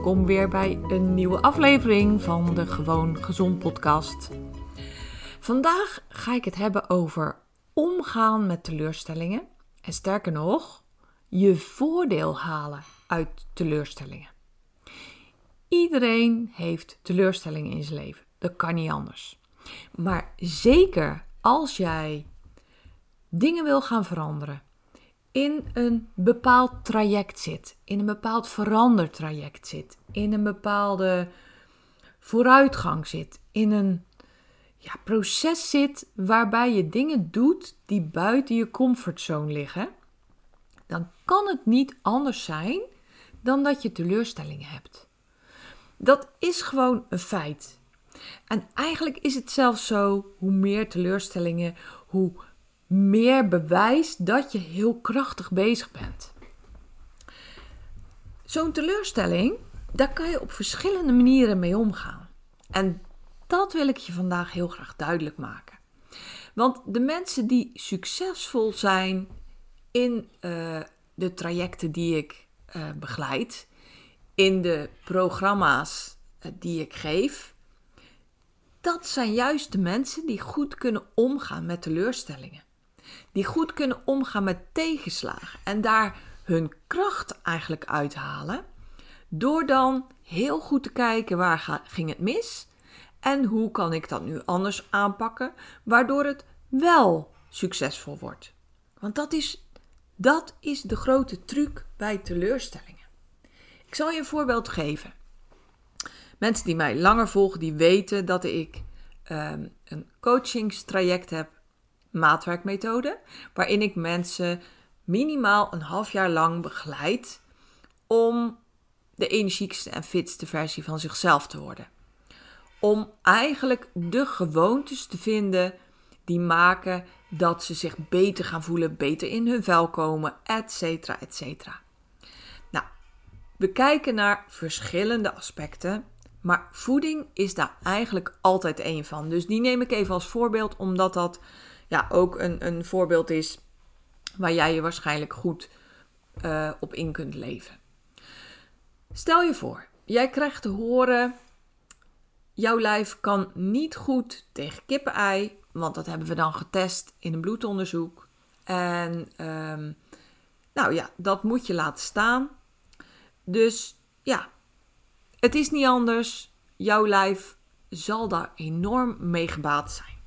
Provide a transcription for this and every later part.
Welkom weer bij een nieuwe aflevering van de Gewoon Gezond podcast. Vandaag ga ik het hebben over omgaan met teleurstellingen en sterker nog, je voordeel halen uit teleurstellingen. Iedereen heeft teleurstellingen in zijn leven. Dat kan niet anders. Maar zeker als jij dingen wil gaan veranderen, in een bepaald traject zit, in een bepaald verandertraject zit, in een bepaalde vooruitgang zit, in een ja, proces zit waarbij je dingen doet die buiten je comfortzone liggen, dan kan het niet anders zijn dan dat je teleurstellingen hebt. Dat is gewoon een feit. En eigenlijk is het zelfs zo: hoe meer teleurstellingen, hoe meer bewijs dat je heel krachtig bezig bent. Zo'n teleurstelling, daar kan je op verschillende manieren mee omgaan. En dat wil ik je vandaag heel graag duidelijk maken. Want de mensen die succesvol zijn in uh, de trajecten die ik uh, begeleid, in de programma's uh, die ik geef, dat zijn juist de mensen die goed kunnen omgaan met teleurstellingen die goed kunnen omgaan met tegenslagen en daar hun kracht eigenlijk uithalen, door dan heel goed te kijken waar ging het mis en hoe kan ik dat nu anders aanpakken, waardoor het wel succesvol wordt. Want dat is, dat is de grote truc bij teleurstellingen. Ik zal je een voorbeeld geven. Mensen die mij langer volgen, die weten dat ik um, een coachingstraject heb maatwerkmethode, waarin ik mensen minimaal een half jaar lang begeleid om de energiekste en fitste versie van zichzelf te worden. Om eigenlijk de gewoontes te vinden die maken dat ze zich beter gaan voelen, beter in hun vel komen, et cetera, et cetera. Nou, we kijken naar verschillende aspecten, maar voeding is daar eigenlijk altijd één van. Dus die neem ik even als voorbeeld, omdat dat ja, ook een, een voorbeeld is waar jij je waarschijnlijk goed uh, op in kunt leven. Stel je voor, jij krijgt te horen: jouw lijf kan niet goed tegen kippenei, want dat hebben we dan getest in een bloedonderzoek. En um, nou ja, dat moet je laten staan. Dus ja, het is niet anders. Jouw lijf zal daar enorm mee gebaat zijn.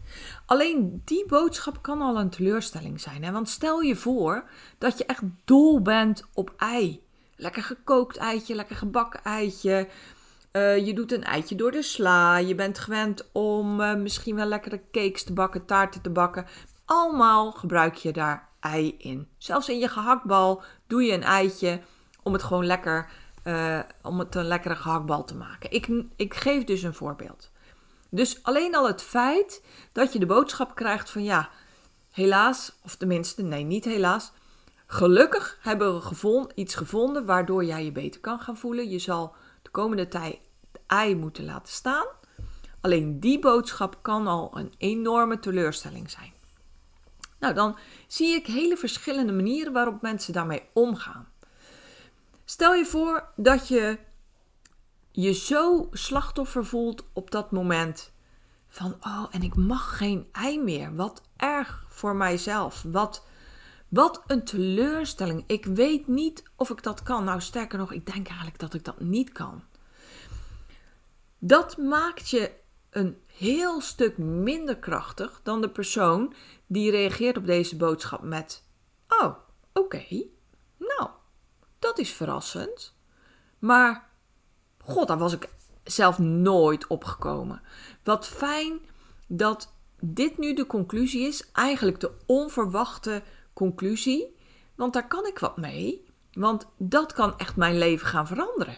Alleen die boodschap kan al een teleurstelling zijn. Hè? Want stel je voor dat je echt dol bent op ei. Lekker gekookt eitje, lekker gebakken eitje. Uh, je doet een eitje door de sla. Je bent gewend om uh, misschien wel lekkere cakes te bakken, taarten te bakken. Allemaal gebruik je daar ei in. Zelfs in je gehaktbal doe je een eitje om het gewoon lekker, uh, om het een lekkere gehaktbal te maken. Ik, ik geef dus een voorbeeld. Dus alleen al het feit dat je de boodschap krijgt van ja, helaas, of tenminste, nee, niet helaas. Gelukkig hebben we gevonden, iets gevonden waardoor jij je beter kan gaan voelen. Je zal de komende tijd ei moeten laten staan. Alleen die boodschap kan al een enorme teleurstelling zijn. Nou, dan zie ik hele verschillende manieren waarop mensen daarmee omgaan. Stel je voor dat je je zo slachtoffer voelt op dat moment. Van, oh, en ik mag geen ei meer. Wat erg voor mijzelf. Wat, Wat een teleurstelling. Ik weet niet of ik dat kan. Nou, sterker nog, ik denk eigenlijk dat ik dat niet kan. Dat maakt je een heel stuk minder krachtig dan de persoon die reageert op deze boodschap met: Oh, oké, nou, dat is verrassend. Maar, god, daar was ik zelf nooit opgekomen. Wat fijn dat dit nu de conclusie is, eigenlijk de onverwachte conclusie, want daar kan ik wat mee, want dat kan echt mijn leven gaan veranderen.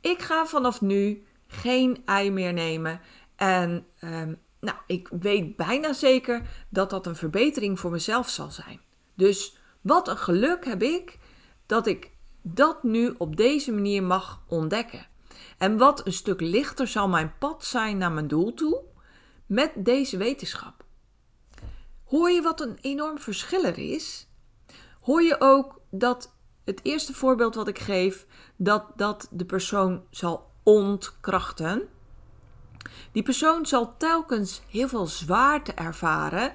Ik ga vanaf nu geen ei meer nemen en um, nou, ik weet bijna zeker dat dat een verbetering voor mezelf zal zijn. Dus wat een geluk heb ik dat ik dat nu op deze manier mag ontdekken. En wat een stuk lichter zal mijn pad zijn naar mijn doel toe met deze wetenschap. Hoor je wat een enorm verschil er is? Hoor je ook dat het eerste voorbeeld wat ik geef, dat dat de persoon zal ontkrachten? Die persoon zal telkens heel veel zwaarte ervaren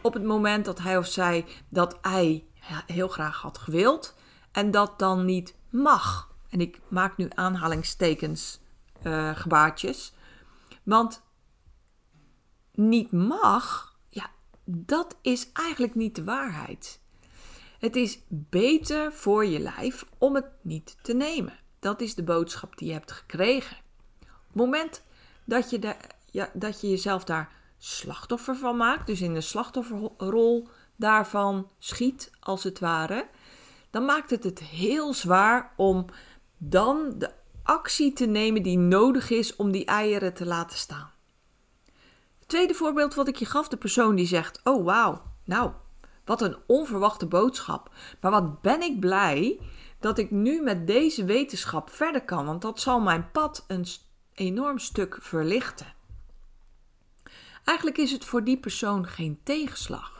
op het moment dat hij of zij dat hij heel graag had gewild en dat dan niet mag. En ik maak nu aanhalingstekens, uh, gebaartjes. Want niet mag, ja, dat is eigenlijk niet de waarheid. Het is beter voor je lijf om het niet te nemen. Dat is de boodschap die je hebt gekregen. Op het moment dat je, ja, dat je jezelf daar slachtoffer van maakt, dus in de slachtofferrol daarvan schiet, als het ware, dan maakt het het heel zwaar om dan de actie te nemen die nodig is om die eieren te laten staan. Het tweede voorbeeld wat ik je gaf, de persoon die zegt: Oh wauw, nou, wat een onverwachte boodschap. Maar wat ben ik blij dat ik nu met deze wetenschap verder kan, want dat zal mijn pad een enorm stuk verlichten. Eigenlijk is het voor die persoon geen tegenslag.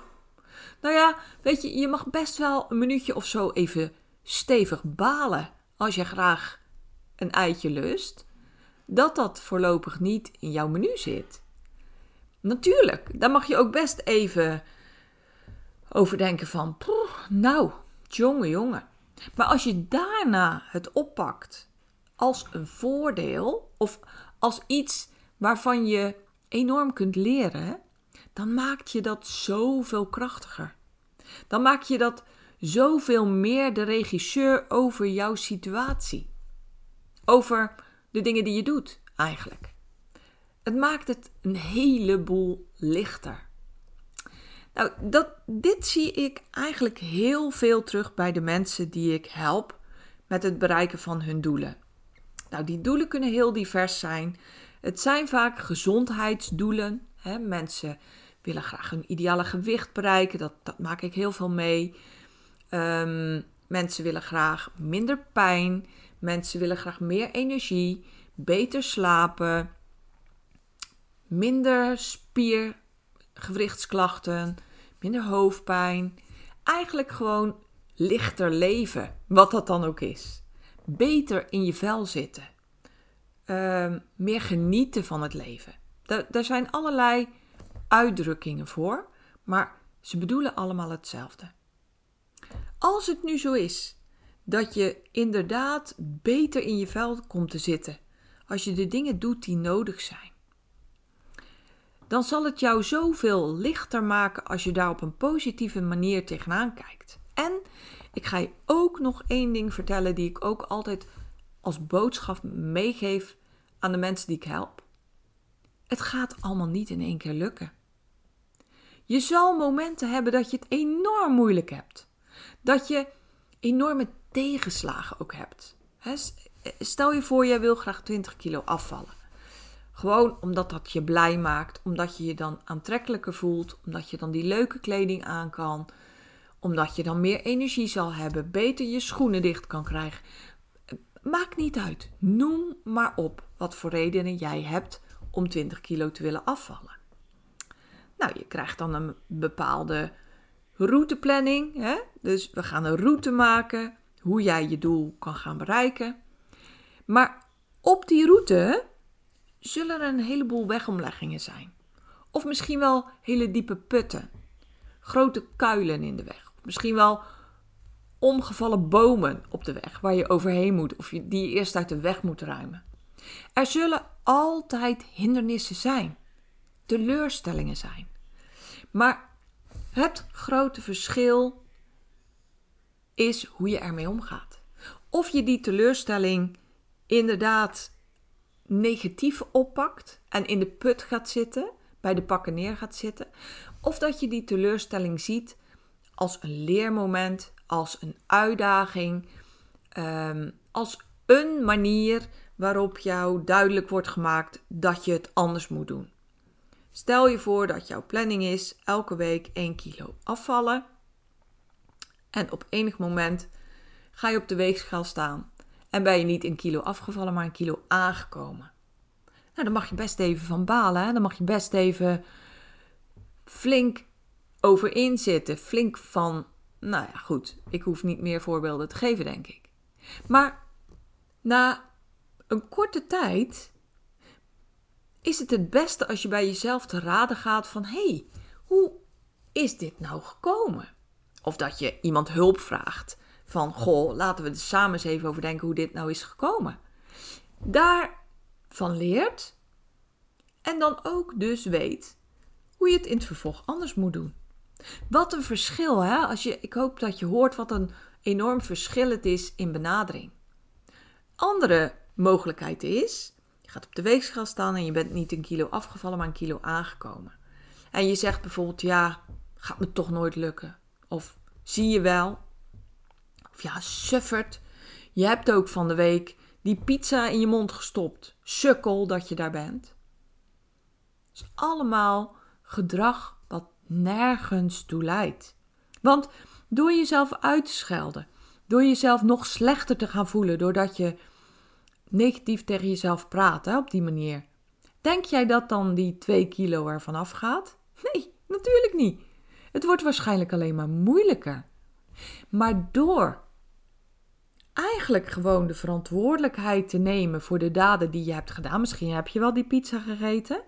Nou ja, weet je, je mag best wel een minuutje of zo even stevig balen als je graag een eitje lust, dat dat voorlopig niet in jouw menu zit. Natuurlijk, daar mag je ook best even over denken van, nou, jonge jongen. Maar als je daarna het oppakt als een voordeel of als iets waarvan je enorm kunt leren, dan maakt je dat zoveel krachtiger. Dan maak je dat zoveel meer de regisseur over jouw situatie. Over de dingen die je doet, eigenlijk. Het maakt het een heleboel lichter. Nou, dat, dit zie ik eigenlijk heel veel terug bij de mensen die ik help met het bereiken van hun doelen. Nou, die doelen kunnen heel divers zijn. Het zijn vaak gezondheidsdoelen. Hè? Mensen willen graag hun ideale gewicht bereiken. Dat, dat maak ik heel veel mee. Um, mensen willen graag minder pijn. Mensen willen graag meer energie. Beter slapen. Minder spiergewrichtsklachten. Minder hoofdpijn. Eigenlijk gewoon lichter leven. Wat dat dan ook is. Beter in je vel zitten. Uh, meer genieten van het leven. Daar zijn allerlei uitdrukkingen voor, maar ze bedoelen allemaal hetzelfde. Als het nu zo is dat je inderdaad beter in je vel komt te zitten als je de dingen doet die nodig zijn, dan zal het jou zoveel lichter maken als je daar op een positieve manier tegenaan kijkt. En ik ga je ook nog één ding vertellen die ik ook altijd als boodschap meegeef aan de mensen die ik help. Het gaat allemaal niet in één keer lukken. Je zal momenten hebben dat je het enorm moeilijk hebt. Dat je enorme tegenslagen ook hebt. Stel je voor, jij wil graag 20 kilo afvallen. Gewoon omdat dat je blij maakt, omdat je je dan aantrekkelijker voelt, omdat je dan die leuke kleding aan kan, omdat je dan meer energie zal hebben, beter je schoenen dicht kan krijgen. Maakt niet uit. Noem maar op wat voor redenen jij hebt om 20 kilo te willen afvallen. Nou, je krijgt dan een bepaalde routeplanning. Hè? Dus we gaan een route maken hoe jij je doel kan gaan bereiken. Maar op die route zullen er een heleboel wegomleggingen zijn. Of misschien wel hele diepe putten, grote kuilen in de weg. Misschien wel omgevallen bomen op de weg waar je overheen moet of die je eerst uit de weg moet ruimen. Er zullen altijd hindernissen zijn, teleurstellingen zijn. Maar het grote verschil is hoe je ermee omgaat. Of je die teleurstelling inderdaad negatief oppakt en in de put gaat zitten, bij de pakken neer gaat zitten, of dat je die teleurstelling ziet als een leermoment, als een uitdaging, um, als een manier waarop jou duidelijk wordt gemaakt dat je het anders moet doen. Stel je voor dat jouw planning is elke week 1 kilo afvallen. En op enig moment ga je op de weegschaal staan en ben je niet een kilo afgevallen, maar een kilo aangekomen. Nou, dan mag je best even van balen. Hè? Dan mag je best even flink over inzitten. Flink van, nou ja, goed, ik hoef niet meer voorbeelden te geven, denk ik. Maar na een korte tijd is het het beste als je bij jezelf te raden gaat van hé, hey, hoe is dit nou gekomen? Of dat je iemand hulp vraagt van goh, laten we er samen eens even over denken hoe dit nou is gekomen. Daarvan leert en dan ook dus weet hoe je het in het vervolg anders moet doen. Wat een verschil, hè? Als je, ik hoop dat je hoort wat een enorm verschil het is in benadering. Andere mogelijkheid is, je gaat op de weegschaal staan en je bent niet een kilo afgevallen, maar een kilo aangekomen. En je zegt bijvoorbeeld, ja, gaat me toch nooit lukken. Of zie je wel. Of ja, suffert. Je hebt ook van de week die pizza in je mond gestopt. Sukkel dat je daar bent. Is allemaal gedrag wat nergens toe leidt. Want door jezelf uit te schelden, door jezelf nog slechter te gaan voelen, doordat je negatief tegen jezelf praat hè, op die manier. Denk jij dat dan die 2 kilo ervan afgaat? Nee, natuurlijk niet. Het wordt waarschijnlijk alleen maar moeilijker. Maar door eigenlijk gewoon de verantwoordelijkheid te nemen voor de daden die je hebt gedaan, misschien heb je wel die pizza gegeten.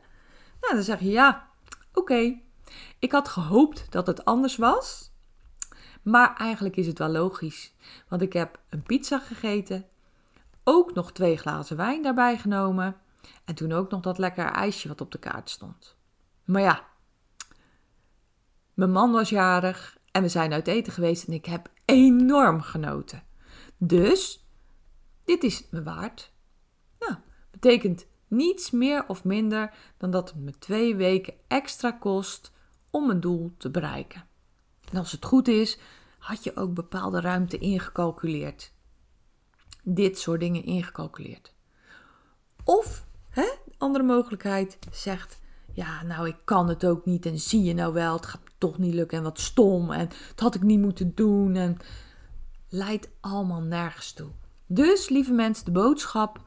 Nou, dan zeg je ja, oké. Ik had gehoopt dat het anders was. Maar eigenlijk is het wel logisch. Want ik heb een pizza gegeten ook nog twee glazen wijn daarbij genomen. En toen ook nog dat lekker ijsje wat op de kaart stond. Maar ja, mijn man was jarig en we zijn uit eten geweest en ik heb enorm genoten. Dus, dit is het me waard. Nou, betekent niets meer of minder dan dat het me twee weken extra kost om mijn doel te bereiken. En als het goed is, had je ook bepaalde ruimte ingecalculeerd dit soort dingen ingecalculeerd. Of, hè, andere mogelijkheid, zegt: Ja, nou, ik kan het ook niet en zie je nou wel, het gaat toch niet lukken en wat stom en het had ik niet moeten doen en leidt allemaal nergens toe. Dus, lieve mensen, de boodschap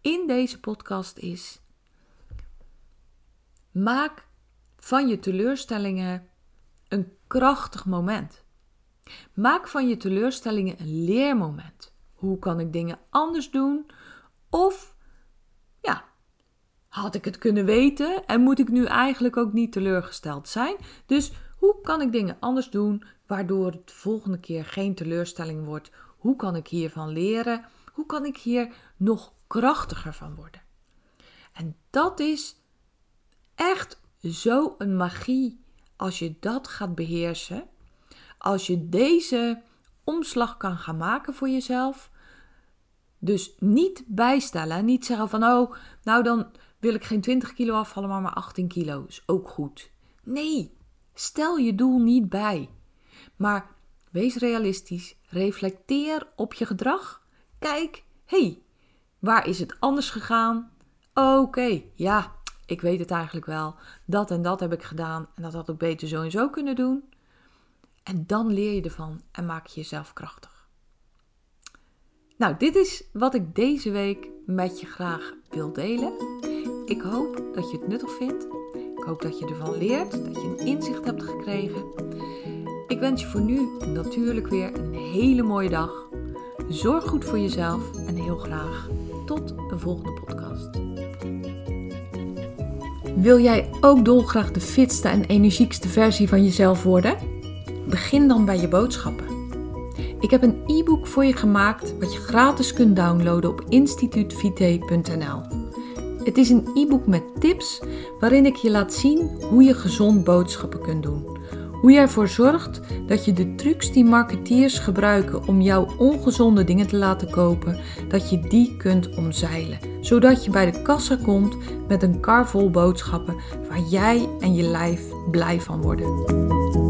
in deze podcast is: maak van je teleurstellingen een krachtig moment. Maak van je teleurstellingen een leermoment. Hoe kan ik dingen anders doen? Of ja, had ik het kunnen weten en moet ik nu eigenlijk ook niet teleurgesteld zijn? Dus hoe kan ik dingen anders doen waardoor het de volgende keer geen teleurstelling wordt? Hoe kan ik hiervan leren? Hoe kan ik hier nog krachtiger van worden? En dat is echt zo een magie als je dat gaat beheersen. Als je deze omslag kan gaan maken voor jezelf. Dus niet bijstellen. Niet zeggen van, oh, nou dan wil ik geen 20 kilo afvallen, maar maar 18 kilo. Is ook goed. Nee, stel je doel niet bij. Maar wees realistisch. Reflecteer op je gedrag. Kijk, hey, waar is het anders gegaan? Oké, ja, ik weet het eigenlijk wel. Dat en dat heb ik gedaan en dat had ik beter zo en zo kunnen doen. En dan leer je ervan en maak je jezelf krachtig. Nou, dit is wat ik deze week met je graag wil delen. Ik hoop dat je het nuttig vindt. Ik hoop dat je ervan leert, dat je een inzicht hebt gekregen. Ik wens je voor nu natuurlijk weer een hele mooie dag. Zorg goed voor jezelf en heel graag tot een volgende podcast. Wil jij ook dolgraag de fitste en energiekste versie van jezelf worden? Begin dan bij je boodschappen. Ik heb een e-book voor je gemaakt wat je gratis kunt downloaden op instituutvite.nl. Het is een e-book met tips waarin ik je laat zien hoe je gezond boodschappen kunt doen. Hoe je ervoor zorgt dat je de trucs die marketeers gebruiken om jouw ongezonde dingen te laten kopen, dat je die kunt omzeilen. Zodat je bij de kassa komt met een kar vol boodschappen waar jij en je lijf blij van worden.